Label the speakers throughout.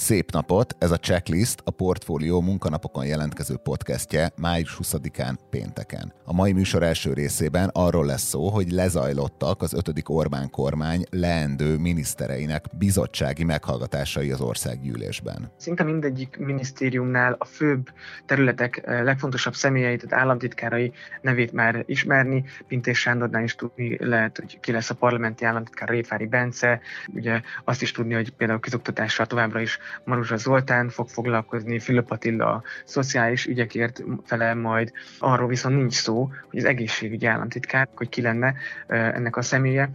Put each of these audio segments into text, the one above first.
Speaker 1: Szép napot! Ez a Checklist a Portfólió munkanapokon jelentkező podcastje május 20-án pénteken. A mai műsor első részében arról lesz szó, hogy lezajlottak az ötödik Orbán kormány leendő minisztereinek bizottsági meghallgatásai az országgyűlésben.
Speaker 2: Szinte mindegyik minisztériumnál a főbb területek eh, legfontosabb személyeit, tehát államtitkárai nevét már ismerni. Pintés Sándornál is tudni lehet, hogy ki lesz a parlamenti államtitkár Rétvári Bence. Ugye azt is tudni, hogy például közoktatással továbbra is Maruzsa Zoltán fog foglalkozni, Fülöp Attila szociális ügyekért felel majd. Arról viszont nincs szó, hogy az egészségügyi államtitkár, hogy ki lenne ennek a személye.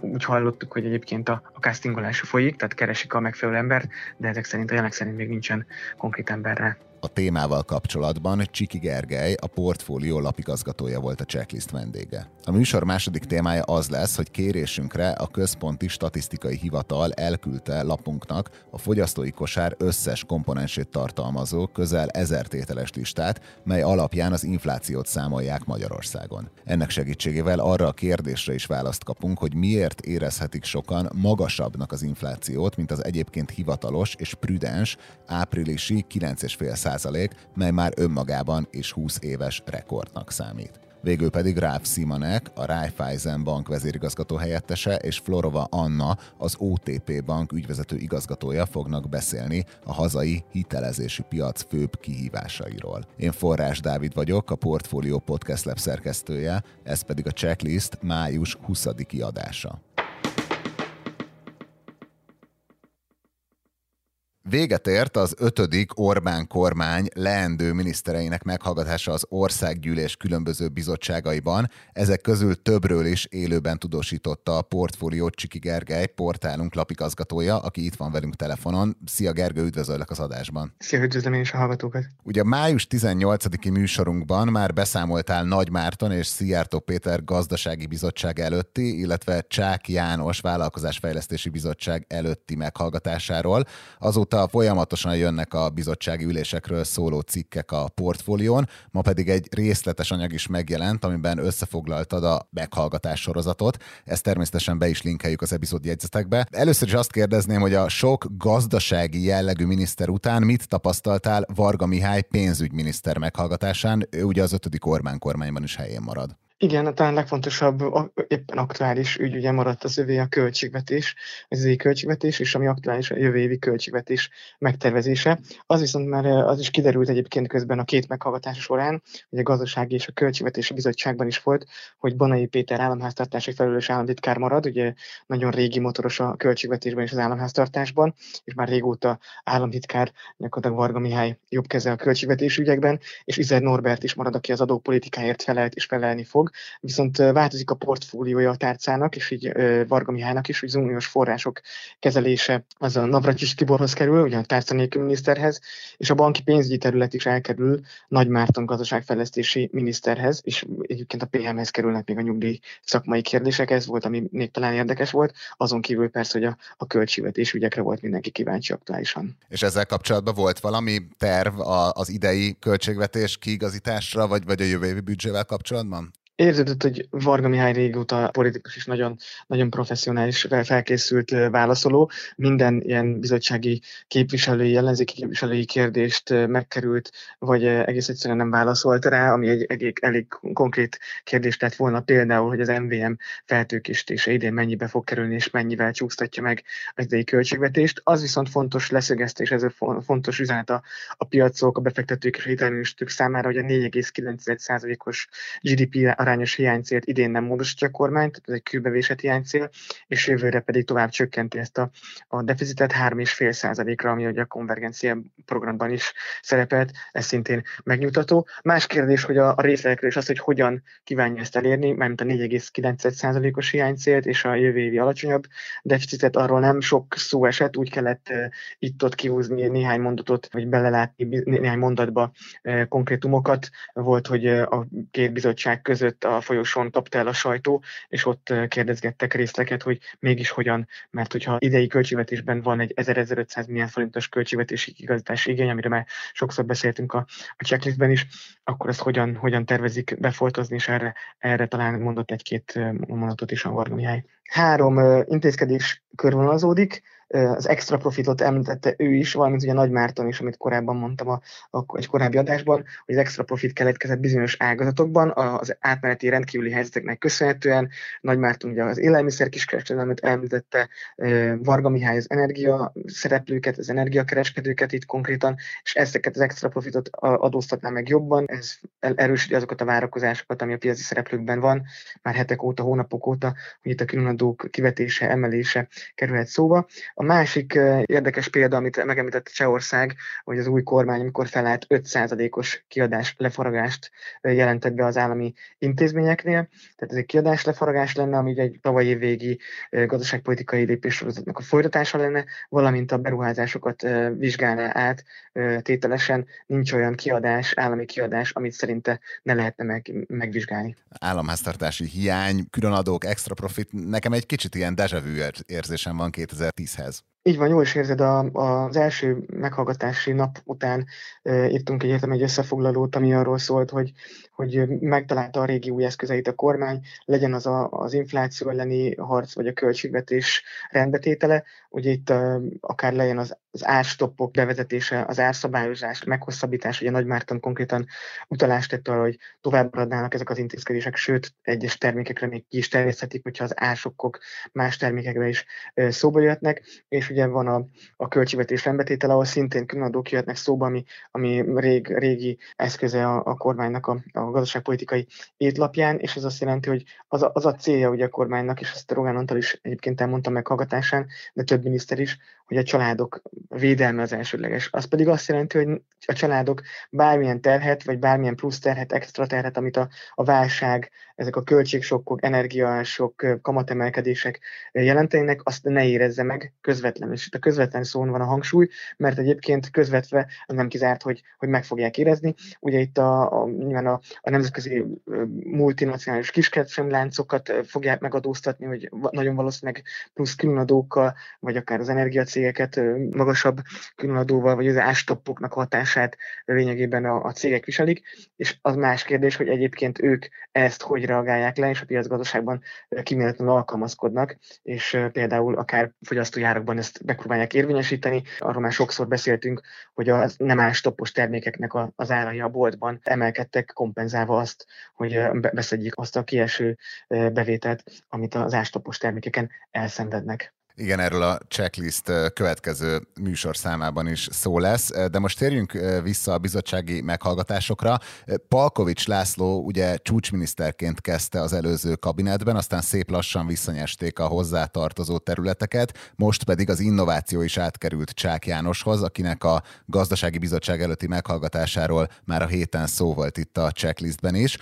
Speaker 2: Úgy hallottuk, hogy egyébként a, a castingolás folyik, tehát keresik a megfelelő embert, de ezek szerint a jelek szerint még nincsen konkrét emberre
Speaker 1: a témával kapcsolatban Csiki Gergely, a portfólió lapigazgatója volt a checklist vendége. A műsor második témája az lesz, hogy kérésünkre a Központi Statisztikai Hivatal elküldte lapunknak a fogyasztói kosár összes komponensét tartalmazó közel ezer tételes listát, mely alapján az inflációt számolják Magyarországon. Ennek segítségével arra a kérdésre is választ kapunk, hogy miért érezhetik sokan magasabbnak az inflációt, mint az egyébként hivatalos és prudens áprilisi 9,5 százalék, mely már önmagában is 20 éves rekordnak számít. Végül pedig Ráf Simonek, a Raiffeisen Bank vezérigazgató helyettese és Florova Anna, az OTP Bank ügyvezető igazgatója fognak beszélni a hazai hitelezési piac főbb kihívásairól. Én Forrás Dávid vagyok, a Portfolio Podcast Lab szerkesztője, ez pedig a checklist május 20. adása. Véget ért az ötödik Orbán kormány leendő minisztereinek meghallgatása az országgyűlés különböző bizottságaiban. Ezek közül többről is élőben tudósította a portfóliót Csiki Gergely, portálunk lapigazgatója, aki itt van velünk telefonon. Szia Gergő, üdvözöllek az adásban.
Speaker 2: Szia, üdvözlöm én is a hallgatókat.
Speaker 1: Ugye május 18-i műsorunkban már beszámoltál Nagy Márton és Szijjártó Péter gazdasági bizottság előtti, illetve Csák János vállalkozásfejlesztési bizottság előtti meghallgatásáról. Azóta Azóta folyamatosan jönnek a bizottsági ülésekről szóló cikkek a portfólión, ma pedig egy részletes anyag is megjelent, amiben összefoglaltad a meghallgatás sorozatot. Ezt természetesen be is linkeljük az epizód jegyzetekbe. Először is azt kérdezném, hogy a sok gazdasági jellegű miniszter után mit tapasztaltál Varga Mihály pénzügyminiszter meghallgatásán? Ő ugye az ötödik Orbán kormányban is helyén marad.
Speaker 2: Igen, talán legfontosabb, éppen aktuális ügy ugye maradt az övé a költségvetés, az övé költségvetés, és ami aktuális a jövő évi költségvetés megtervezése. Az viszont már az is kiderült egyébként közben a két meghallgatás során, hogy a gazdasági és a költségvetési bizottságban is volt, hogy Banai Péter államháztartási felelős államtitkár marad, ugye nagyon régi motoros a költségvetésben és az államháztartásban, és már régóta államtitkár, gyakorlatilag Varga Mihály jobb keze a költségvetési ügyekben, és Izer Norbert is marad, aki az adópolitikáért felelt és felelni fog fog, viszont változik a portfóliója a tárcának, és így Varga Mihálynak is, hogy az uniós források kezelése az a Navracsis Tiborhoz kerül, ugye a tárca miniszterhez, és a banki pénzügyi terület is elkerül Nagy Márton gazdaságfejlesztési miniszterhez, és egyébként a PM-hez kerülnek még a nyugdíj szakmai kérdések, ez volt, ami még talán érdekes volt, azon kívül persze, hogy a, a költségvetés ügyekre volt mindenki kíváncsi aktuálisan.
Speaker 1: És ezzel kapcsolatban volt valami terv az idei költségvetés kiigazításra, vagy, vagy a jövő évi büdzsével kapcsolatban?
Speaker 2: Érződött, hogy Varga Mihály régóta politikus is nagyon, nagyon professzionális, felkészült válaszoló. Minden ilyen bizottsági képviselői, ellenzéki képviselői kérdést megkerült, vagy egész egyszerűen nem válaszolt rá, ami egy elég, elég konkrét kérdés lett volna például, hogy az MVM feltőkéstése idén mennyibe fog kerülni, és mennyivel csúsztatja meg az idei költségvetést. Az viszont fontos leszögeztés, ez a fontos üzenet a, a piacok, a befektetők és a számára, hogy a 4,9%-os GDP arányos hiánycélt idén nem módosítja a kormány, tehát ez egy kőbevésett hiánycél, és jövőre pedig tovább csökkenti ezt a, a deficitet 3,5 százalékra, ami ugye a konvergencia programban is szerepelt, ez szintén megnyugtató. Más kérdés, hogy a, a részletekről is az, hogy hogyan kívánja ezt elérni, mert a 4,9 százalékos hiánycélt és a jövő évi alacsonyabb deficitet, arról nem sok szó esett, úgy kellett uh, itt-ott kihúzni néhány mondatot, vagy belelátni néhány mondatba uh, konkrétumokat. Volt, hogy uh, a két bizottság között ezelőtt a folyosón kapta el a sajtó, és ott kérdezgettek részleket, hogy mégis hogyan, mert hogyha idei költségvetésben van egy 1500 milliárd forintos költségvetési igazítási igény, amire már sokszor beszéltünk a, a checklistben is, akkor ezt hogyan, hogyan tervezik befoltozni, és erre, erre talán mondott egy-két mondatot is a Varga Mihály. Három intézkedés körvonalazódik, az extra profitot említette ő is, valamint ugye Nagy Márton is, amit korábban mondtam a, a, egy korábbi adásban, hogy az extra profit keletkezett bizonyos ágazatokban, az átmeneti rendkívüli helyzeteknek köszönhetően. Nagy Márton ugye az élelmiszer kiskereskedelmet említette, Varga Mihály az energia szereplőket, az energiakereskedőket itt konkrétan, és ezeket az extra profitot adóztatná meg jobban, ez erősíti azokat a várakozásokat, ami a piaci szereplőkben van, már hetek óta, hónapok óta, hogy itt a különadók kivetése, emelése kerülhet szóba. A másik érdekes példa, amit megemlített Csehország, hogy az új kormány, amikor felállt 5%-os kiadás lefaragást jelentett be az állami intézményeknél. Tehát ez egy kiadás lefaragás lenne, ami egy tavalyi végi gazdaságpolitikai lépéssorozatnak a folytatása lenne, valamint a beruházásokat vizsgálná át tételesen. Nincs olyan kiadás, állami kiadás, amit szerinte ne lehetne meg, megvizsgálni.
Speaker 1: Államháztartási hiány, különadók, extra profit, nekem egy kicsit ilyen deja vu érzésem van 2010-hez ez.
Speaker 2: Így van, jól is érzed, a, az első meghallgatási nap után e, írtunk egy egy összefoglalót, ami arról szólt, hogy, hogy megtalálta a régi új eszközeit a kormány, legyen az a, az infláció elleni harc, vagy a költségvetés rendbetétele. Ugye itt e, akár legyen az, az árstoppok bevezetése, az árszabályozás, meghosszabbítás, ugye Nagy Márton konkrétan utalást tett arra, hogy tovább maradnának ezek az intézkedések, sőt, egyes termékekre még ki is terjeszthetik, hogyha az ársokkok más termékekre is e, szóba jöhetnek, és ugye van a, a költségvetés rendbetétel, ahol szintén különadók jöhetnek szóba, ami, ami rég, régi eszköze a, a kormánynak a, a gazdaságpolitikai étlapján, és ez azt jelenti, hogy az a, az a célja ugye a kormánynak, és ezt Rogán Antal is egyébként elmondta meghallgatásán, de több miniszter is, hogy a családok védelme az elsődleges. Az pedig azt jelenti, hogy a családok bármilyen terhet, vagy bármilyen plusz terhet, extra terhet, amit a, a válság, ezek a költségsokkok, energiások, kamatemelkedések jelentenek, azt ne érezze meg közvetlenül. És itt a közvetlen szón van a hangsúly, mert egyébként közvetve nem kizárt, hogy, hogy meg fogják érezni. Ugye itt a, a, nyilván a, a nemzetközi multinacionális kiskereskedelmi fogják megadóztatni, hogy nagyon valószínűleg plusz különadókkal, vagy akár az energiacégeket magasabb különadóval, vagy az ástoppoknak hatását lényegében a, a cégek viselik, és az más kérdés, hogy egyébként ők ezt hogy reagálják le, és a piacgazdaságban kiméletlenül alkalmazkodnak, és például akár fogyasztói árakban ezt megpróbálják érvényesíteni. Arról már sokszor beszéltünk, hogy a nem ástoppos termékeknek az árai a boltban emelkedtek, kompenzálva azt, hogy beszedjék azt a kieső bevételt, amit az ástoppos termékeken elszenvednek.
Speaker 1: Igen, erről a checklist következő műsorszámában is szó lesz, de most térjünk vissza a bizottsági meghallgatásokra. Palkovics László ugye csúcsminiszterként kezdte az előző kabinetben, aztán szép lassan visszanyesték a hozzátartozó területeket, most pedig az innováció is átkerült Csák Jánoshoz, akinek a gazdasági bizottság előtti meghallgatásáról már a héten szó volt itt a checklistben is.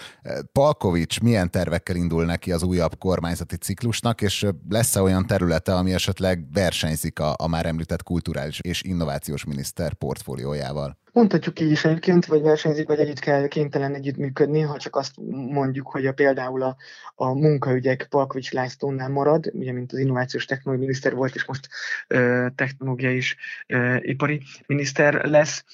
Speaker 1: Palkovics milyen tervekkel indul neki az újabb kormányzati ciklusnak, és lesz-e olyan területe, ami esetleg versenyzik a, a már említett kulturális és innovációs miniszter portfóliójával?
Speaker 2: Mondhatjuk így is egyébként, vagy versenyzik, vagy együtt kell kénytelen együttműködni, ha csak azt mondjuk, hogy a, például a, a munkaügyek Palkovics Lászlónál marad, ugye mint az innovációs technológiai miniszter volt, és most ö, technológiai és ö, ipari miniszter lesz,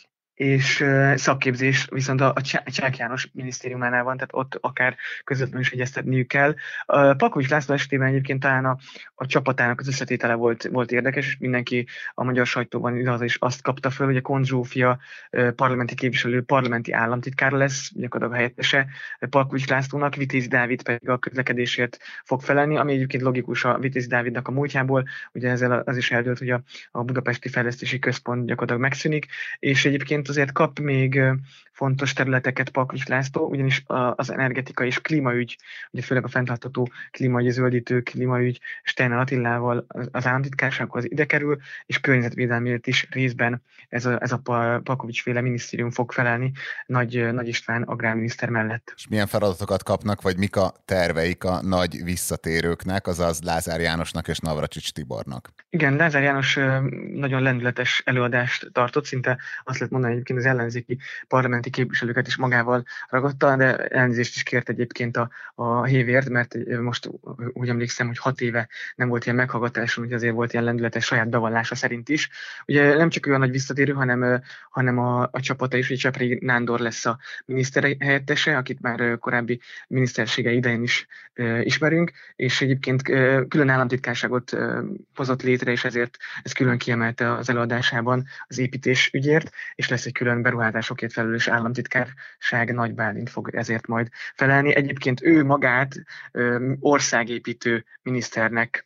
Speaker 2: és szakképzés viszont a, Csák János minisztériumánál van, tehát ott akár közvetlenül is egyeztetniük kell. A Pakovics László esetében egyébként talán a, a csapatának az összetétele volt, volt érdekes, és mindenki a magyar sajtóban igaza is azt kapta föl, hogy a Konzsófia parlamenti képviselő parlamenti államtitkára lesz, gyakorlatilag helyettese Pakovics Lászlónak, Vitézi Dávid pedig a közlekedésért fog felelni, ami egyébként logikus a Vitézi Dávidnak a múltjából, ugye ezzel az is eldőlt, hogy a, a Budapesti Fejlesztési Központ gyakorlatilag megszűnik, és egyébként azért kap még fontos területeket Paklis László, ugyanis az energetika és klímaügy, ugye főleg a fenntartható klímaügy, zöldítő klímaügy Steiner Attilával az államtitkársághoz ide kerül, és környezetvédelmért is részben ez a, ez a Pakovics féle minisztérium fog felelni Nagy, Nagy István agrárminiszter mellett.
Speaker 1: És milyen feladatokat kapnak, vagy mik a terveik a nagy visszatérőknek, azaz Lázár Jánosnak és Navracsics Tibornak?
Speaker 2: Igen, Lázár János nagyon lendületes előadást tartott, szinte azt lehet mondani, egyébként az ellenzéki parlamenti képviselőket is magával ragadta, de elnézést is kért egyébként a, a hévért, mert most úgy emlékszem, hogy hat éve nem volt ilyen meghallgatáson, hogy azért volt ilyen lendületes saját bevallása szerint is. Ugye nem csak olyan nagy visszatérő, hanem, hanem a, a csapata is, hogy Csepri Nándor lesz a miniszter helyettese, akit már korábbi minisztersége idején is ismerünk, és egyébként külön államtitkárságot hozott létre, és ezért ez külön kiemelte az előadásában az építés ügyért, és lesz külön beruházásokért felelős államtitkárság, Nagy Bálint fog ezért majd felelni. Egyébként ő magát országépítő miniszternek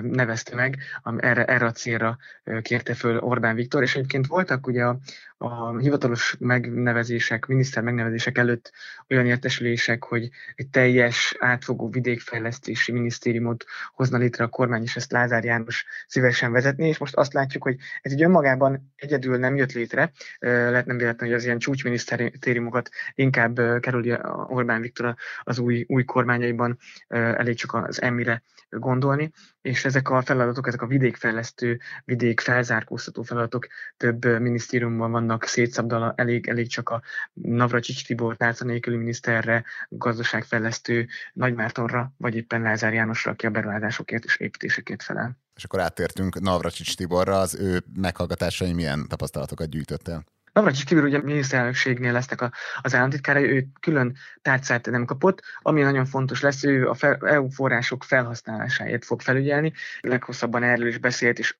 Speaker 2: nevezte meg, erre, erre a célra kérte föl Orbán Viktor, és egyébként voltak ugye a, a hivatalos megnevezések, miniszter megnevezések előtt olyan értesülések, hogy egy teljes átfogó vidékfejlesztési minisztériumot hozna létre a kormány, és ezt Lázár János szívesen vezetni, és most azt látjuk, hogy ez egy önmagában egyedül nem jött létre, lehet nem véletlen, hogy az ilyen csúcsminisztériumokat inkább kerüli Orbán Viktor az új, új kormányaiban, elég csak az emmire gondolni, és ezek a feladatok, ezek a vidékfejlesztő, vidék felzárkóztató feladatok több minisztériumban vannak szétszabdala, elég, elég csak a Navracsics Tibor tárca nélküli miniszterre, gazdaságfejlesztő Nagymártonra, vagy éppen Lázár Jánosra, aki a beruházásokért és építésekért felel.
Speaker 1: És akkor áttértünk Navracsics Tiborra, az ő meghallgatásai milyen tapasztalatokat gyűjtött el?
Speaker 2: Navracsics Tibor ugye miniszterelnökségnél lesznek a, az államtitkára, ő külön tárcát nem kapott, ami nagyon fontos lesz, ő a fel, EU források felhasználásáért fog felügyelni. Leghosszabban erről is beszélt, és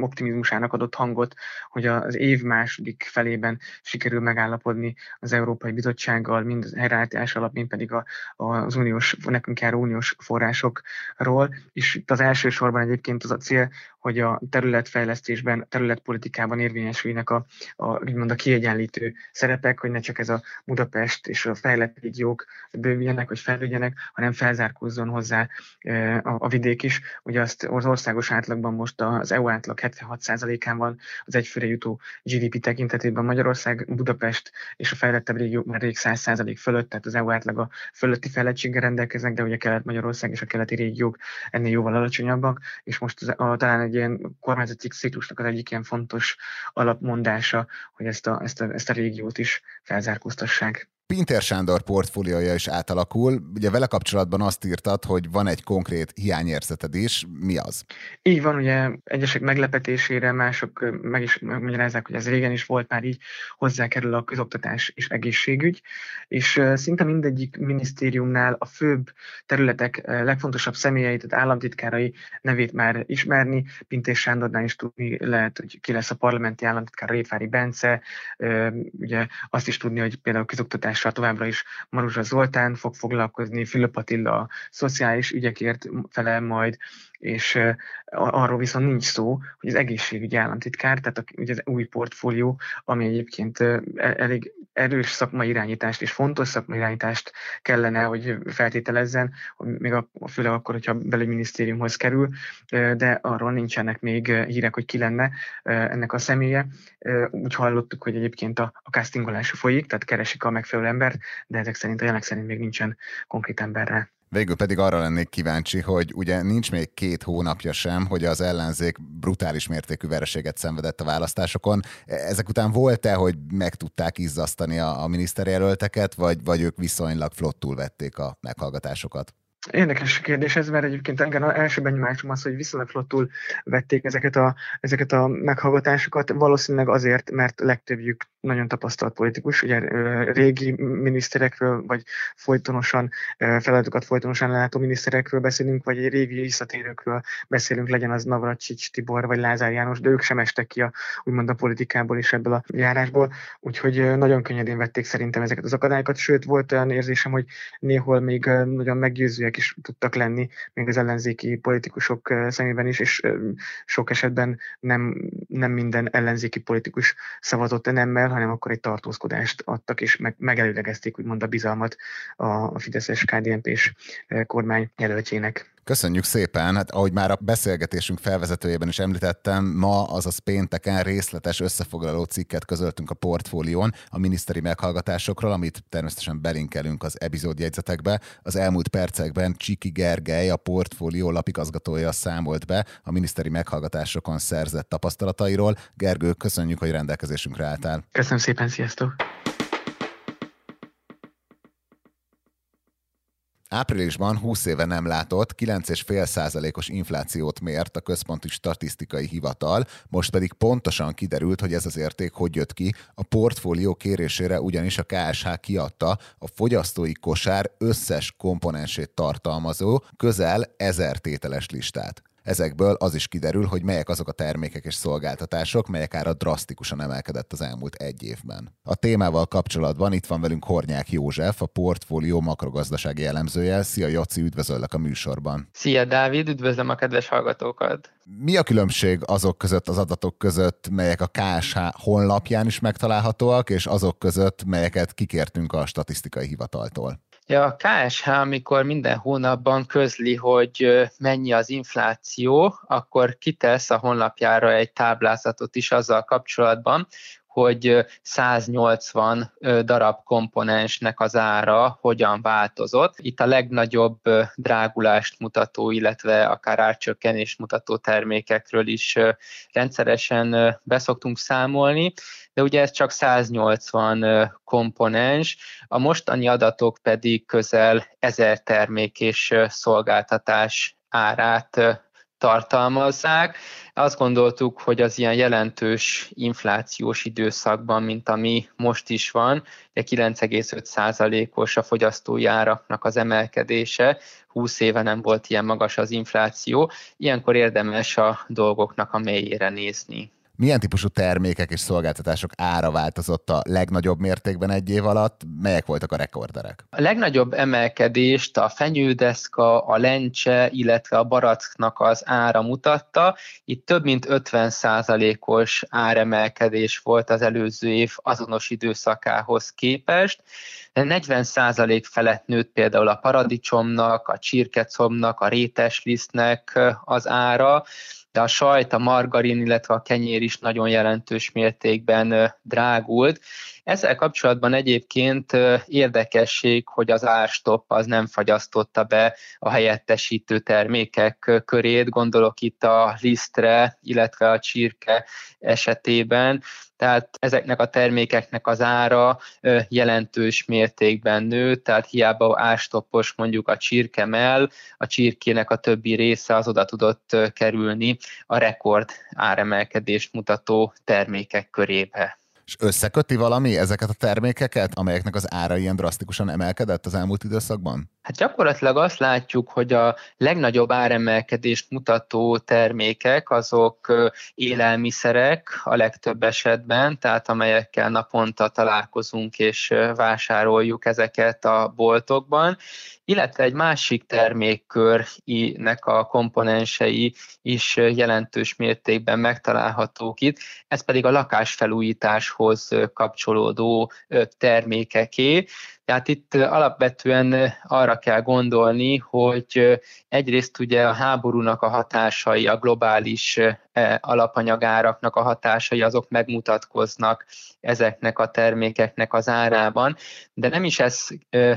Speaker 2: optimizmusának adott hangot, hogy az év második felében sikerül megállapodni az Európai Bizottsággal, mind az helyreállítás alap, mind pedig a, az uniós, nekünk járó uniós forrásokról. És itt az elsősorban egyébként az a cél, hogy a területfejlesztésben, területpolitikában érvényesüljenek a, a, úgymond a kiegyenlítő szerepek, hogy ne csak ez a Budapest és a fejlett régiók bővüljenek, vagy fejlődjenek, hanem felzárkózzon hozzá e, a, a vidék is. Ugye azt az országos átlagban most az EU átlag 76%-án van az egyfőre jutó GDP tekintetében Magyarország, Budapest és a fejlettebb régiók már rég 100% fölött, tehát az EU átlaga fölötti fejlettséggel rendelkeznek, de ugye Kelet-Magyarország és a keleti régiók ennél jóval alacsonyabbak, és most az, a, talán egy ilyen kormányzati ciklusnak az egyik ilyen fontos alapmondása, hogy ezt a, ezt a, ezt a régiót is felzárkóztassák.
Speaker 1: Pinter Sándor portfóliója is átalakul. Ugye vele kapcsolatban azt írtad, hogy van egy konkrét hiányérzeted is. Mi az?
Speaker 2: Így van, ugye egyesek meglepetésére, mások meg is magyarázzák, hogy ez régen is volt, már így hozzákerül a közoktatás és egészségügy, és szinte mindegyik minisztériumnál a főbb területek legfontosabb személyeit, tehát államtitkárai nevét már ismerni. Pintér Sándornál is tudni lehet, hogy ki lesz a parlamenti államtitkár Réfári Bence, ugye azt is tudni, hogy például a közoktatás oktatással továbbra is Maruzsa Zoltán fog foglalkozni, Fülöp Attila szociális ügyekért felel majd, és arról viszont nincs szó, hogy az egészségügyi államtitkár, tehát a, ugye az új portfólió, ami egyébként e, elég erős szakmai irányítást és fontos szakmai irányítást kellene, hogy feltételezzen, még a, főleg akkor, hogyha belügyminisztériumhoz kerül, de arról nincsenek még hírek, hogy ki lenne ennek a személye. Úgy hallottuk, hogy egyébként a, a castingolás folyik, tehát keresik a megfelelő embert, de ezek szerint a jelenleg szerint még nincsen konkrét emberre.
Speaker 1: Végül pedig arra lennék kíváncsi, hogy ugye nincs még két hónapja sem, hogy az ellenzék brutális mértékű vereséget szenvedett a választásokon. Ezek után volt-e, hogy meg tudták izzasztani a, a miniszterjelölteket, vagy, vagy ők viszonylag flottul vették a meghallgatásokat?
Speaker 2: Érdekes kérdés ez, mert egyébként engem az első benyomásom az, hogy viszonylag flottul vették ezeket a, ezeket a meghallgatásokat, valószínűleg azért, mert legtöbbjük nagyon tapasztalt politikus, ugye régi miniszterekről, vagy folytonosan feladatokat folytonosan látó miniszterekről beszélünk, vagy régi visszatérőkről beszélünk, legyen az Navracsics Tibor, vagy Lázár János, de ők sem estek ki a, úgymond a politikából és ebből a járásból, úgyhogy nagyon könnyedén vették szerintem ezeket az akadályokat, sőt volt olyan érzésem, hogy néhol még nagyon meggyőzőek is tudtak lenni, még az ellenzéki politikusok szemében is, és sok esetben nem, nem minden ellenzéki politikus szavazott nemmel, hanem akkor egy tartózkodást adtak, és meg, megelőlegezték úgymond a bizalmat a, a Fideszes KDNP-s kormány jelöltjének.
Speaker 1: Köszönjük szépen. Hát ahogy már a beszélgetésünk felvezetőjében is említettem, ma, azaz pénteken részletes összefoglaló cikket közöltünk a portfólión a miniszteri meghallgatásokról, amit természetesen belinkelünk az epizódjegyzetekbe. Az elmúlt percekben Csiki Gergely, a portfólió lapigazgatója számolt be a miniszteri meghallgatásokon szerzett tapasztalatairól. Gergő, köszönjük, hogy rendelkezésünkre álltál.
Speaker 2: Köszönöm szépen, sziasztok!
Speaker 1: Áprilisban 20 éve nem látott 9,5%-os inflációt mért a Központi Statisztikai Hivatal, most pedig pontosan kiderült, hogy ez az érték hogy jött ki. A portfólió kérésére ugyanis a KSH kiadta a fogyasztói kosár összes komponensét tartalmazó közel ezer tételes listát. Ezekből az is kiderül, hogy melyek azok a termékek és szolgáltatások, melyek ára drasztikusan emelkedett az elmúlt egy évben. A témával kapcsolatban itt van velünk Hornyák József, a portfólió makrogazdasági elemzője. Szia Jaci, üdvözöllek a műsorban.
Speaker 3: Szia Dávid, üdvözlöm a kedves hallgatókat.
Speaker 1: Mi a különbség azok között, az adatok között, melyek a KSH honlapján is megtalálhatóak, és azok között, melyeket kikértünk a statisztikai hivataltól?
Speaker 3: Ja, a KSH, amikor minden hónapban közli, hogy mennyi az infláció, akkor kitesz a honlapjára egy táblázatot is azzal kapcsolatban, hogy 180 darab komponensnek az ára hogyan változott. Itt a legnagyobb drágulást mutató, illetve akár árcsökkenést mutató termékekről is rendszeresen beszoktunk számolni, de ugye ez csak 180 komponens, a mostani adatok pedig közel 1000 termék és szolgáltatás árát tartalmazzák. Azt gondoltuk, hogy az ilyen jelentős inflációs időszakban, mint ami most is van, 9,5%-os a fogyasztói áraknak az emelkedése, 20 éve nem volt ilyen magas az infláció, ilyenkor érdemes a dolgoknak a mélyére nézni
Speaker 1: milyen típusú termékek és szolgáltatások ára változott a legnagyobb mértékben egy év alatt? Melyek voltak a rekorderek?
Speaker 3: A legnagyobb emelkedést a fenyődeszka, a lencse, illetve a baracknak az ára mutatta. Itt több mint 50%-os áremelkedés volt az előző év azonos időszakához képest. 40% felett nőtt például a paradicsomnak, a csirkecomnak, a réteslisztnek az ára, de a sajt, a margarin, illetve a kenyér is nagyon jelentős mértékben drágult. Ezzel kapcsolatban egyébként érdekesség, hogy az árstop az nem fagyasztotta be a helyettesítő termékek körét, gondolok itt a lisztre, illetve a csirke esetében, tehát ezeknek a termékeknek az ára jelentős mértékben nőtt, tehát hiába ástoppos mondjuk a csirkemel, a csirkének a többi része az oda tudott kerülni a rekord áremelkedést mutató termékek körébe.
Speaker 1: És összeköti valami ezeket a termékeket, amelyeknek az ára ilyen drasztikusan emelkedett az elmúlt időszakban?
Speaker 3: Hát gyakorlatilag azt látjuk, hogy a legnagyobb áremelkedést mutató termékek azok élelmiszerek a legtöbb esetben, tehát amelyekkel naponta találkozunk és vásároljuk ezeket a boltokban, illetve egy másik termékkörnek a komponensei is jelentős mértékben megtalálhatók itt, ez pedig a lakásfelújításhoz kapcsolódó termékeké. Tehát itt alapvetően arra kell gondolni, hogy egyrészt ugye a háborúnak a hatásai, a globális alapanyagáraknak a hatásai azok megmutatkoznak ezeknek a termékeknek az árában, de nem is ez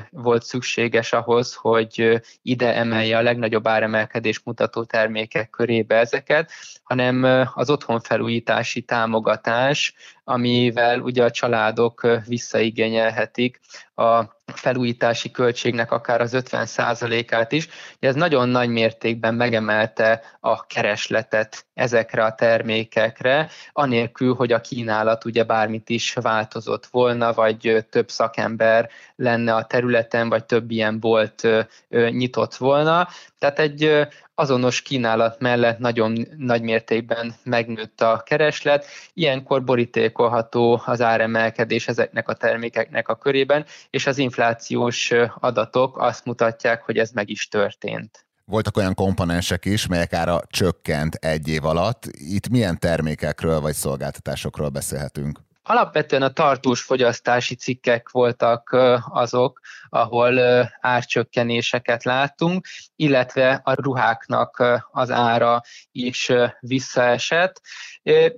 Speaker 3: volt szükséges ahhoz, hogy ide emelje a legnagyobb áremelkedés mutató termékek körébe ezeket, hanem az otthonfelújítási támogatás, amivel ugye a családok visszaigényelhetik a felújítási költségnek akár az 50%-át is. Ez nagyon nagy mértékben megemelte a keresletet ezekre a termékekre, anélkül, hogy a kínálat ugye bármit is változott volna, vagy több szakember lenne a területen, vagy több ilyen bolt nyitott volna. Tehát egy azonos kínálat mellett nagyon nagy mértékben megnőtt a kereslet, ilyenkor borítékolható az áremelkedés ezeknek a termékeknek a körében, és az inflációs adatok azt mutatják, hogy ez meg is történt.
Speaker 1: Voltak olyan komponensek is, melyek ára csökkent egy év alatt. Itt milyen termékekről vagy szolgáltatásokról beszélhetünk?
Speaker 3: Alapvetően a tartós fogyasztási cikkek voltak azok, ahol árcsökkenéseket láttunk, illetve a ruháknak az ára is visszaesett.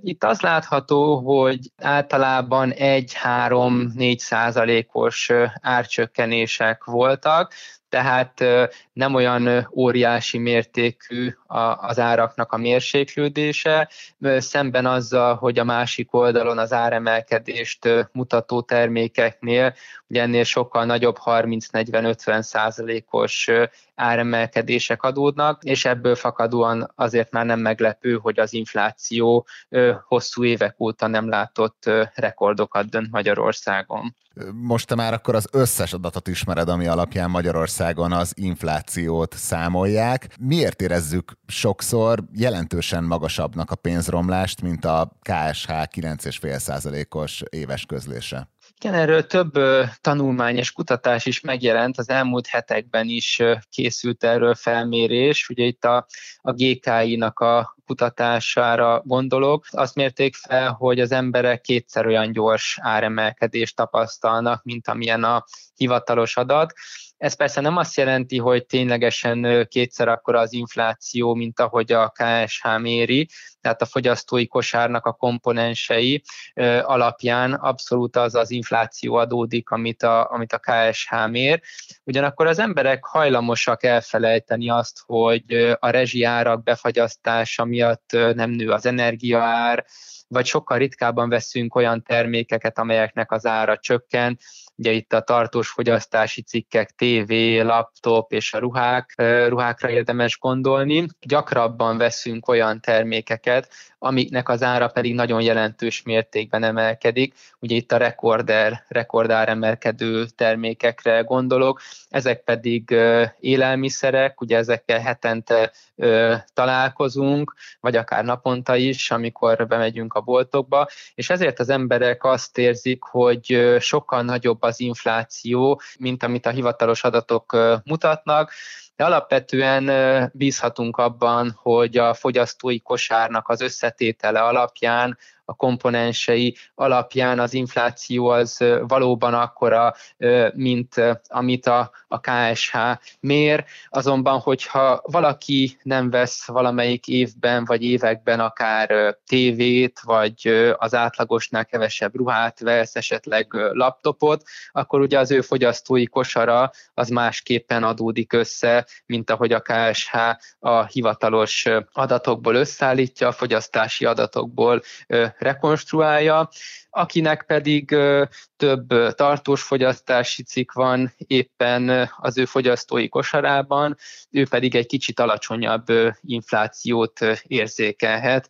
Speaker 3: Itt az látható, hogy általában 1-3-4 százalékos árcsökkenések voltak, tehát nem olyan óriási mértékű az áraknak a mérséklődése, szemben azzal, hogy a másik oldalon az áremelkedést mutató termékeknél ugye ennél sokkal nagyobb 30-40-50 százalékos áremelkedések adódnak, és ebből fakadóan azért már nem meglepő, hogy az infláció hosszú évek óta nem látott rekordokat dönt Magyarországon.
Speaker 1: Most te már akkor az összes adatot ismered, ami alapján Magyarországon az inflációt számolják. Miért érezzük sokszor jelentősen magasabbnak a pénzromlást, mint a KSH 9,5%-os éves közlése?
Speaker 3: Igen, erről több tanulmány és kutatás is megjelent, az elmúlt hetekben is készült erről felmérés, ugye itt a, a GKI-nak a kutatására gondolok. Azt mérték fel, hogy az emberek kétszer olyan gyors áremelkedést tapasztalnak, mint amilyen a hivatalos adat. Ez persze nem azt jelenti, hogy ténylegesen kétszer akkora az infláció, mint ahogy a KSH méri, tehát a fogyasztói kosárnak a komponensei alapján abszolút az az infláció adódik, amit a, amit a KSH mér. Ugyanakkor az emberek hajlamosak elfelejteni azt, hogy a rezsiárak befagyasztása miatt nem nő az energiaár, vagy sokkal ritkábban veszünk olyan termékeket, amelyeknek az ára csökken, ugye itt a tartós fogyasztási cikkek, TV, laptop és a ruhák, ruhákra érdemes gondolni. Gyakrabban veszünk olyan termékeket, amiknek az ára pedig nagyon jelentős mértékben emelkedik. Ugye itt a rekorder, rekordár emelkedő termékekre gondolok, ezek pedig élelmiszerek, ugye ezekkel hetente találkozunk, vagy akár naponta is, amikor bemegyünk a boltokba, és ezért az emberek azt érzik, hogy sokkal nagyobb az infláció, mint amit a hivatalos adatok mutatnak, de alapvetően bízhatunk abban, hogy a fogyasztói kosárnak az összetétele alapján a komponensei alapján az infláció az valóban akkora, mint amit a, a KSH mér. Azonban, hogyha valaki nem vesz valamelyik évben vagy években akár tévét, vagy az átlagosnál kevesebb ruhát vesz, esetleg laptopot, akkor ugye az ő fogyasztói kosara az másképpen adódik össze, mint ahogy a KSH a hivatalos adatokból összeállítja, a fogyasztási adatokból rekonstruálja, akinek pedig több tartós fogyasztási cikk van éppen az ő fogyasztói kosarában, ő pedig egy kicsit alacsonyabb inflációt érzékelhet,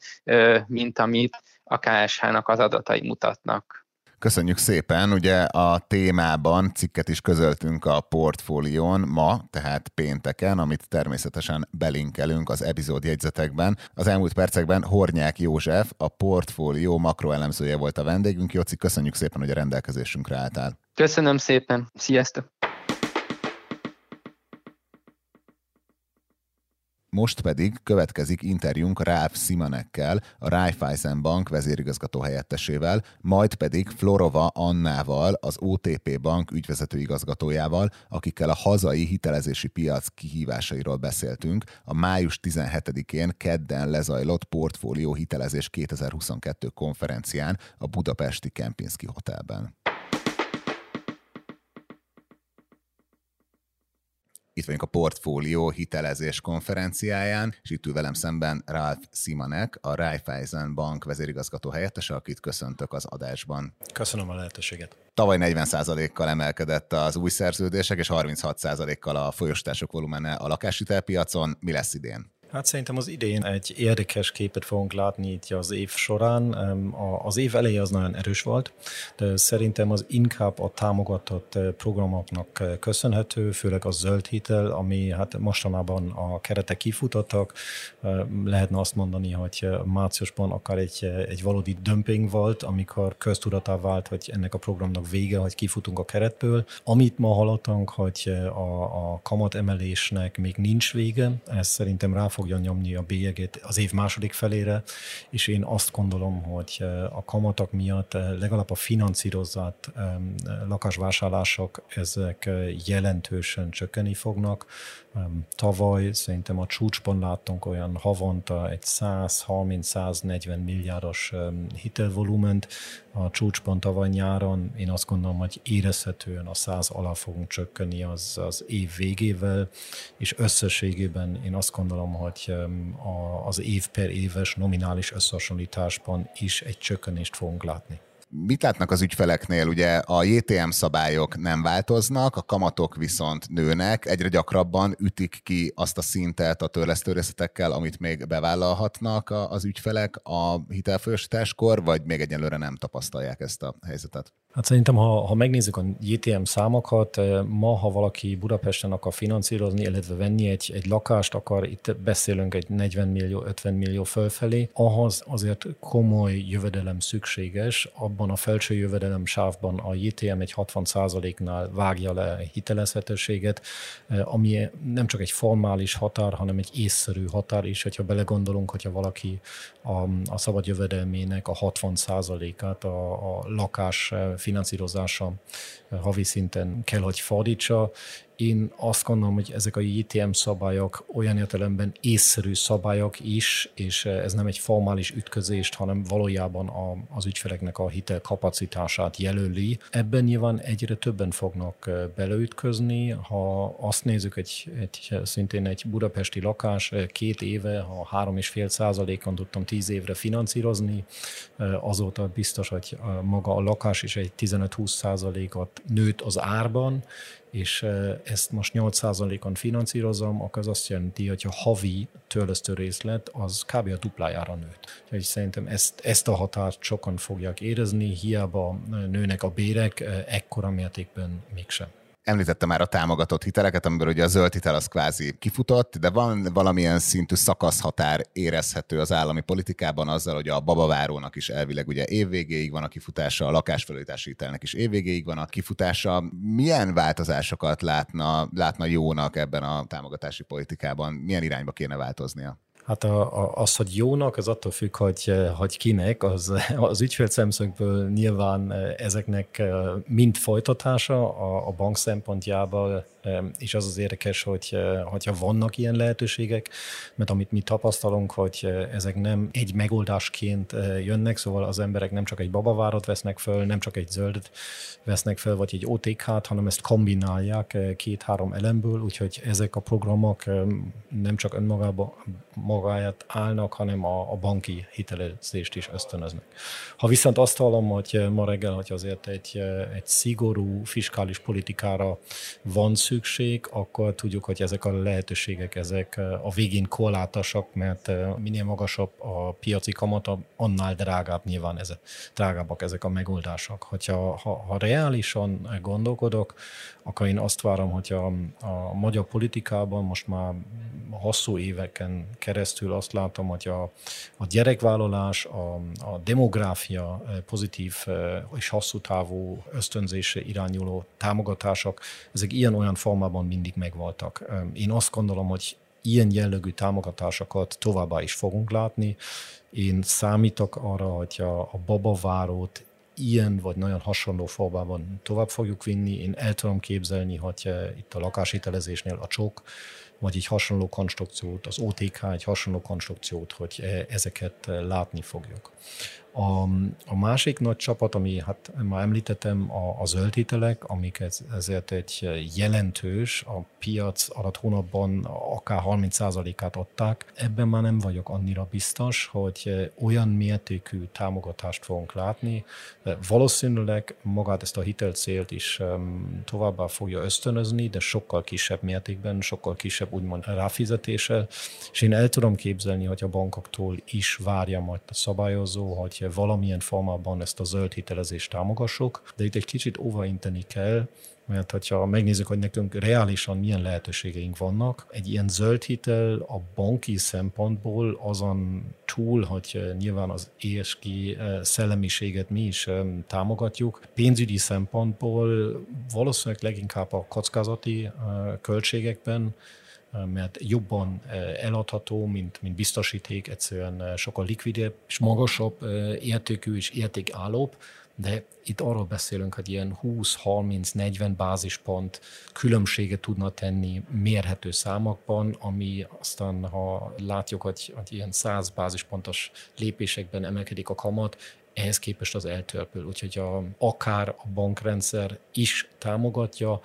Speaker 3: mint amit a KSH-nak az adatai mutatnak.
Speaker 1: Köszönjük szépen, ugye a témában cikket is közöltünk a portfólión ma, tehát pénteken, amit természetesen belinkelünk az epizód jegyzetekben. Az elmúlt percekben Hornyák József, a portfólió makroelemzője volt a vendégünk. Jóci, köszönjük szépen, hogy a rendelkezésünkre álltál.
Speaker 3: Köszönöm szépen, sziasztok!
Speaker 1: Most pedig következik interjúnk Ralph Simonekkel, a Raiffeisen Bank vezérigazgató helyettesével, majd pedig Florova Annával, az OTP Bank ügyvezető igazgatójával, akikkel a hazai hitelezési piac kihívásairól beszéltünk a május 17-én kedden lezajlott portfólió hitelezés 2022 konferencián a budapesti Kempinski Hotelben. Itt vagyunk a Portfólió hitelezés konferenciáján, és itt ül velem szemben Ralph Simanek, a Raiffeisen Bank vezérigazgató helyettese, akit köszöntök az adásban.
Speaker 4: Köszönöm a lehetőséget.
Speaker 1: Tavaly 40%-kal emelkedett az új szerződések, és 36%-kal a folyosítások volumene a lakáshitelpiacon. Mi lesz idén?
Speaker 4: Hát szerintem az idén egy érdekes képet fogunk látni itt az év során. Az év eleje az nagyon erős volt, de szerintem az inkább a támogatott eh, programoknak eh, köszönhető, főleg a zöld hitel, ami hát mostanában a keretek kifutottak. Eh, lehetne azt mondani, hogy márciusban akár egy, egy valódi dömping volt, amikor köztudatá vált, hogy ennek a programnak vége, hogy kifutunk a keretből. Amit ma hallottunk, hogy a, a kamat emelésnek még nincs vége, ez szerintem rá fog fogja nyomni a bélyegét az év második felére, és én azt gondolom, hogy a kamatok miatt legalább a finanszírozott lakásvásárlások ezek jelentősen csökkeni fognak. Tavaly szerintem a csúcsban láttunk olyan havonta egy 130-140 milliárdos hitelvolument, a csúcsban tavaly nyáron. Én azt gondolom, hogy érezhetően a 100 alá fogunk csökkenni az, az év végével, és összességében én azt gondolom, hogy az év per éves nominális összehasonlításban is egy csökkenést fogunk látni
Speaker 1: mit látnak az ügyfeleknél? Ugye a JTM szabályok nem változnak, a kamatok viszont nőnek, egyre gyakrabban ütik ki azt a szintet a törlesztőrészetekkel, amit még bevállalhatnak az ügyfelek a hitelfolyosításkor, vagy még egyelőre nem tapasztalják ezt a helyzetet?
Speaker 4: Hát szerintem, ha, ha megnézzük a JTM számokat, eh, ma, ha valaki Budapesten akar finanszírozni, illetve venni egy, egy lakást, akar, itt beszélünk egy 40 millió, 50 millió fölfelé, ahhoz azért komoly jövedelem szükséges. Abban a felső jövedelem sávban a JTM egy 60%-nál vágja le hitelezhetőséget, eh, ami nem csak egy formális határ, hanem egy észszerű határ is, hogyha belegondolunk, hogyha valaki a, a szabad jövedelmének a 60%-át a, a lakás eh, finanszírozása havi szinten kell, hogy fordítsa. Én azt gondolom, hogy ezek a JTM szabályok olyan értelemben észszerű szabályok is, és ez nem egy formális ütközést, hanem valójában a, az ügyfeleknek a hitel kapacitását jelöli. Ebben nyilván egyre többen fognak beleütközni. Ha azt nézzük, egy, egy szintén egy budapesti lakás két éve, ha három és fél százalékon tudtam tíz évre finanszírozni, azóta biztos, hogy maga a lakás is egy 15-20 százalékot nőtt az árban, és ezt most 8%-on finanszírozom, akkor az azt jelenti, hogy a havi törlesztő részlet az kb. a duplájára nőtt. Úgyhogy szerintem ezt, ezt a határt sokan fogják érezni, hiába nőnek a bérek, ekkora mértékben mégsem.
Speaker 1: Említette már a támogatott hiteleket, amiből ugye a zöld hitel az kvázi kifutott, de van valamilyen szintű szakaszhatár érezhető az állami politikában azzal, hogy a babavárónak is elvileg ugye évvégéig van a kifutása, a lakásfelújítási hitelnek is évvégéig van a kifutása. Milyen változásokat látna, látna jónak ebben a támogatási politikában? Milyen irányba kéne változnia?
Speaker 4: Hát a, a, az, hogy jónak, az attól függ, hogy, hogy kinek. Az, az ügyfél szemszögből nyilván ezeknek mind folytatása a, a bank szempontjából és az az érdekes, hogy hogyha vannak ilyen lehetőségek, mert amit mi tapasztalunk, hogy ezek nem egy megoldásként jönnek, szóval az emberek nem csak egy babavárat vesznek föl, nem csak egy zöldet vesznek föl, vagy egy OTK-t, hanem ezt kombinálják két-három elemből, úgyhogy ezek a programok nem csak önmagában magáját állnak, hanem a, a banki hitelezést is ösztönöznek. Ha viszont azt hallom, hogy ma reggel, hogy azért egy, egy szigorú fiskális politikára van szükség, szükség, akkor tudjuk, hogy ezek a lehetőségek ezek a végén korlátosak, mert minél magasabb a piaci kamata, annál drágább nyilván ezek, drágábbak ezek a megoldások. Hogyha ha, ha reálisan gondolkodok, akkor én azt várom, hogy a, a magyar politikában most már hosszú éveken keresztül azt látom, hogy a, a gyerekvállalás, a, a demográfia pozitív és hosszú távú ösztönzésre irányuló támogatások, ezek ilyen-olyan formában mindig megvoltak. Én azt gondolom, hogy ilyen jellegű támogatásokat továbbá is fogunk látni. Én számítok arra, hogy a, a babavárót ilyen vagy nagyon hasonló formában tovább fogjuk vinni. Én el tudom képzelni, hogy itt a lakáshitelezésnél a csok, vagy egy hasonló konstrukciót, az OTK egy hasonló konstrukciót, hogy ezeket látni fogjuk. A, a másik nagy csapat, ami hát már említettem, a, a zöld hitelek, amik ez, ezért egy jelentős, a piac alatt hónapban akár 30%-át adták. Ebben már nem vagyok annyira biztos, hogy olyan mértékű támogatást fogunk látni. Valószínűleg magát ezt a hitelcélt is továbbá fogja ösztönözni, de sokkal kisebb mértékben, sokkal kisebb úgymond ráfizetéssel, és én el tudom képzelni, hogy a bankoktól is várja majd a szabályozó, hogy valamilyen formában ezt a zöld hitelezést támogassuk, de itt egy kicsit óvainteni kell, mert hogyha megnézzük, hogy nekünk reálisan milyen lehetőségeink vannak, egy ilyen zöld hitel a banki szempontból azon túl, hogy nyilván az ESG eh, szellemiséget mi is eh, támogatjuk, pénzügyi szempontból valószínűleg leginkább a kockázati eh, költségekben mert jobban eladható, mint, mint biztosíték, egyszerűen sokkal likvidebb, és magasabb értékű és értékállóbb, de itt arról beszélünk, hogy ilyen 20-30-40 bázispont különbséget tudna tenni mérhető számokban, ami aztán, ha látjuk, hogy, hogy ilyen 100 bázispontos lépésekben emelkedik a kamat, ehhez képest az eltörpül. Úgyhogy a, akár a bankrendszer is támogatja,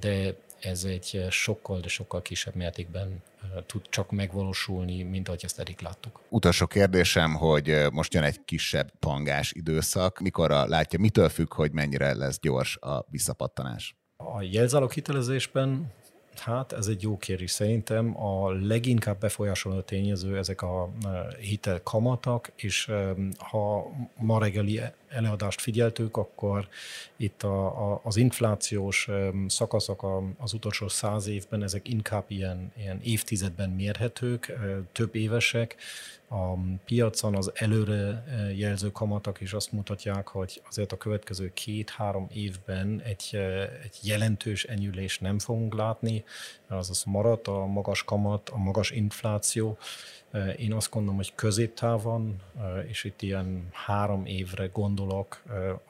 Speaker 4: de ez egy sokkal, de sokkal kisebb mértékben tud csak megvalósulni, mint ahogy ezt eddig láttuk.
Speaker 1: Utolsó kérdésem, hogy most jön egy kisebb pangás időszak. Mikor látja, mitől függ, hogy mennyire lesz gyors a visszapattanás?
Speaker 4: A jelzálog hitelezésben Hát ez egy jó kérdés. Szerintem a leginkább befolyásoló tényező ezek a hitel kamatak, és ha ma reggeli előadást figyeltük, akkor itt a, a, az inflációs szakaszok az utolsó száz évben, ezek inkább ilyen, ilyen évtizedben mérhetők, több évesek. A piacon az előre jelző kamatok is azt mutatják, hogy azért a következő két-három évben egy, egy jelentős enyülést nem fogunk látni, azaz maradt a magas kamat, a magas infláció, én azt gondolom, hogy középtávon, és itt ilyen három évre gondolok,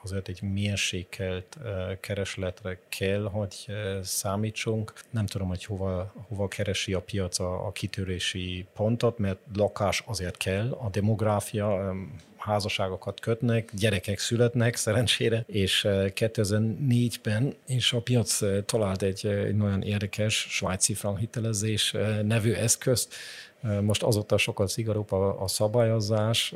Speaker 4: azért egy mérsékelt keresletre kell, hogy számítsunk. Nem tudom, hogy hova, hova keresi a piac a, a kitörési pontot, mert lakás azért kell, a demográfia házasságokat kötnek, gyerekek születnek szerencsére, és 2004-ben és a piac talált egy, egy nagyon érdekes svájci frank hitelezés nevű eszközt, most azóta sokkal szigorúbb a, a szabályozás.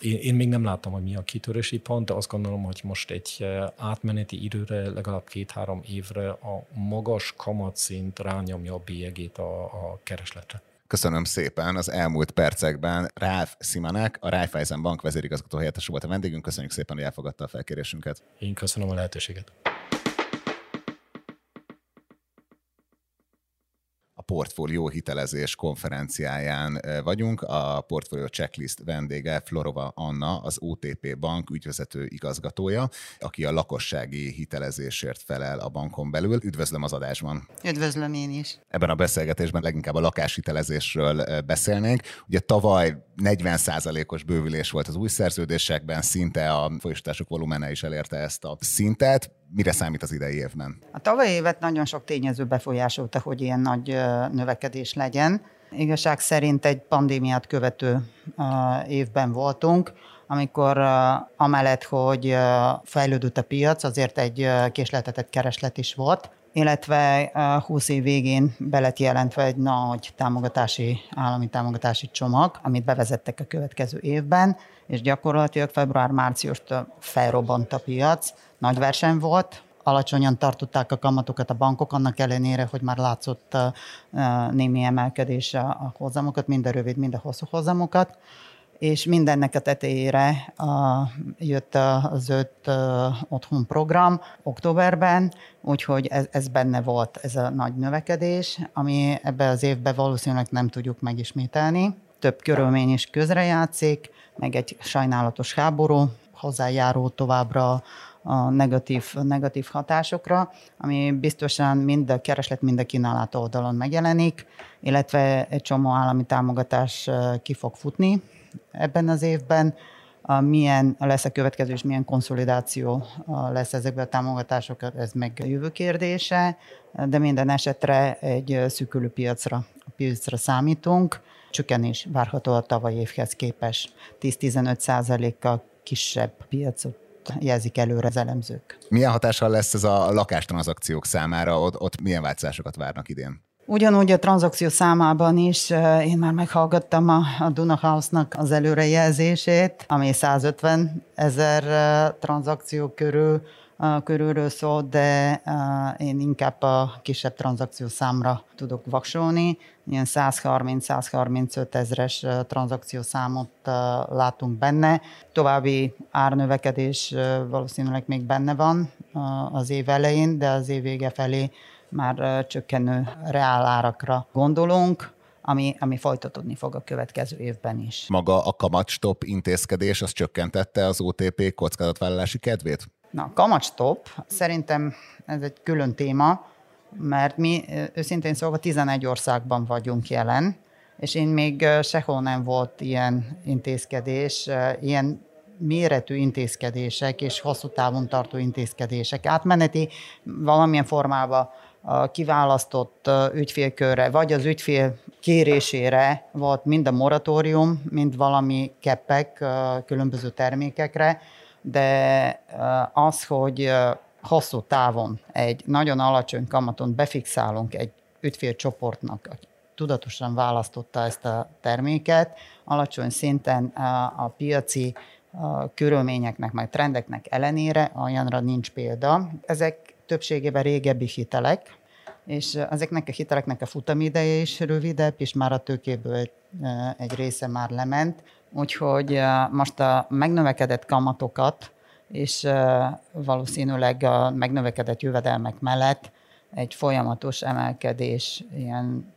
Speaker 4: Én, én még nem láttam, hogy mi a kitörési pont, de azt gondolom, hogy most egy átmeneti időre, legalább két-három évre a magas kamatszint rányomja a bélyegét a, a keresletre.
Speaker 1: Köszönöm szépen. Az elmúlt percekben Ralph Simanek, a Raiffeisen Bank vezérigazgató helyettes volt a vendégünk. Köszönjük szépen, hogy elfogadta a felkérésünket.
Speaker 4: Én köszönöm a lehetőséget.
Speaker 1: Portfólió hitelezés konferenciáján vagyunk. A portfólió checklist vendége Florova Anna, az OTP Bank ügyvezető igazgatója, aki a lakossági hitelezésért felel a bankon belül. Üdvözlöm az adásban.
Speaker 5: Üdvözlöm én is.
Speaker 1: Ebben a beszélgetésben leginkább a lakáshitelezésről beszélnénk. Ugye tavaly 40%-os bővülés volt az új szerződésekben, szinte a folyosítások volumene is elérte ezt a szintet. Mire számít az idei évben?
Speaker 5: A tavalyi évet nagyon sok tényező befolyásolta, hogy ilyen nagy növekedés legyen. Igazság szerint egy pandémiát követő évben voltunk, amikor amellett, hogy fejlődött a piac, azért egy késletetett kereslet is volt, illetve 20 év végén belet jelentve egy nagy támogatási, állami támogatási csomag, amit bevezettek a következő évben, és gyakorlatilag február-márciustól felrobbant a piac, nagy verseny volt, alacsonyan tartották a kamatokat a bankok, annak ellenére, hogy már látszott némi emelkedés a hozamokat, mind a rövid, mind a hosszú hozamokat és mindennek a tetejére a, jött az öt otthon program októberben, úgyhogy ez, ez benne volt ez a nagy növekedés, ami ebbe az évben valószínűleg nem tudjuk megismételni. Több körülmény is közrejátszik, meg egy sajnálatos háború hozzájárul továbbra a negatív, negatív hatásokra, ami biztosan mind a kereslet, mind a kínálat oldalon megjelenik, illetve egy csomó állami támogatás ki fog futni ebben az évben, milyen lesz a következő, és milyen konszolidáció lesz ezekben a támogatások, ez meg a jövő kérdése, de minden esetre egy szűkülő piacra, piacra számítunk. Csökkenés várható a tavalyi évhez képest 10-15 százalékkal kisebb piacot jelzik előre az elemzők.
Speaker 1: Milyen hatással lesz ez a lakástranszakciók számára? Ott, ott milyen változásokat várnak idén?
Speaker 5: Ugyanúgy a tranzakció számában is én már meghallgattam a, a Duna House-nak az előrejelzését, ami 150 ezer tranzakció körül körülről szól, de én inkább a kisebb tranzakció számra tudok vaksolni. Ilyen 130-135 ezres tranzakció számot látunk benne. További árnövekedés valószínűleg még benne van az év elején, de az év vége felé már csökkenő reálárakra gondolunk, ami, ami folytatódni fog a következő évben is.
Speaker 1: Maga a kamatstop intézkedés az csökkentette az OTP kockázatvállalási kedvét?
Speaker 5: Na, kamatstop, szerintem ez egy külön téma. mert mi őszintén szóval 11 országban vagyunk jelen, és én még sehol nem volt ilyen intézkedés, ilyen méretű intézkedések és hosszú távon tartó intézkedések. Átmeneti valamilyen formában kiválasztott ügyfélkörre, vagy az ügyfél kérésére volt mind a moratórium, mind valami keppek különböző termékekre, de az, hogy hosszú távon egy nagyon alacsony kamaton befixálunk egy ügyfélcsoportnak, aki tudatosan választotta ezt a terméket, alacsony szinten a piaci körülményeknek, majd trendeknek ellenére olyanra nincs példa. Ezek többségében régebbi hitelek, és ezeknek a hiteleknek a futamideje is rövidebb, és már a tőkéből egy része már lement. Úgyhogy most a megnövekedett kamatokat, és valószínűleg a megnövekedett jövedelmek mellett egy folyamatos emelkedés, ilyen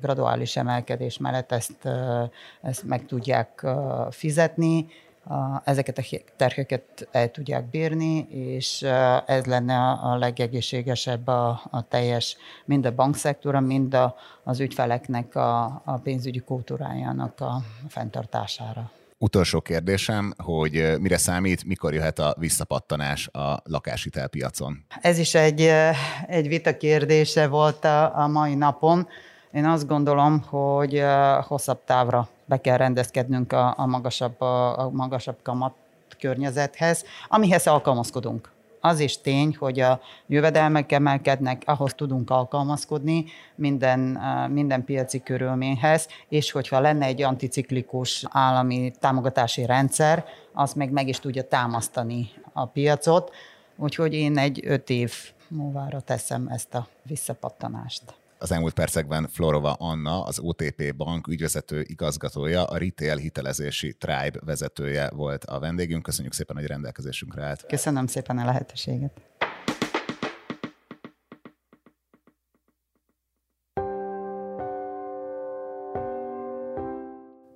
Speaker 5: graduális emelkedés mellett ezt, ezt meg tudják fizetni, ezeket a terheket el tudják bírni, és ez lenne a legegészségesebb a, a teljes, mind a bankszektora, mind a, az ügyfeleknek a, a pénzügyi kultúrájának a fenntartására.
Speaker 1: Utolsó kérdésem, hogy mire számít, mikor jöhet a visszapattanás a lakáshitelpiacon?
Speaker 5: Ez is egy, egy vita kérdése volt a, a mai napon. Én azt gondolom, hogy hosszabb távra be kell rendezkednünk a, a, magasabb, a, magasabb kamat környezethez, amihez alkalmazkodunk. Az is tény, hogy a jövedelmek emelkednek, ahhoz tudunk alkalmazkodni minden, minden piaci körülményhez, és hogyha lenne egy anticiklikus állami támogatási rendszer, az meg meg is tudja támasztani a piacot, úgyhogy én egy öt év múlvára teszem ezt a visszapattanást.
Speaker 1: Az elmúlt percekben Florova Anna, az OTP bank ügyvezető igazgatója, a retail hitelezési Tribe vezetője volt a vendégünk. Köszönjük szépen, hogy rendelkezésünkre állt.
Speaker 5: Köszönöm szépen a lehetőséget.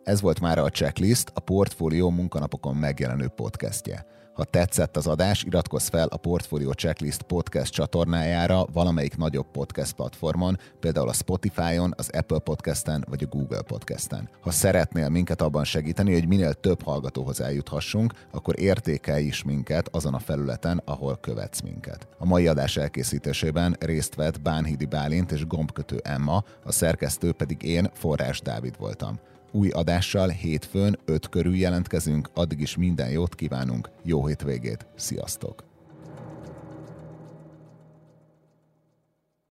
Speaker 1: Ez volt már a Checklist, a Portfólió munkanapokon megjelenő podcastje. Ha tetszett az adás, iratkozz fel a Portfolio Checklist podcast csatornájára valamelyik nagyobb podcast platformon, például a Spotify-on, az Apple Podcast-en vagy a Google Podcast-en. Ha szeretnél minket abban segíteni, hogy minél több hallgatóhoz eljuthassunk, akkor értékelj is minket azon a felületen, ahol követsz minket. A mai adás elkészítésében részt vett Bánhidi Bálint és Gombkötő Emma, a szerkesztő pedig én, Forrás Dávid voltam. Új adással hétfőn 5 körül jelentkezünk, addig is minden jót kívánunk, jó hétvégét, sziasztok!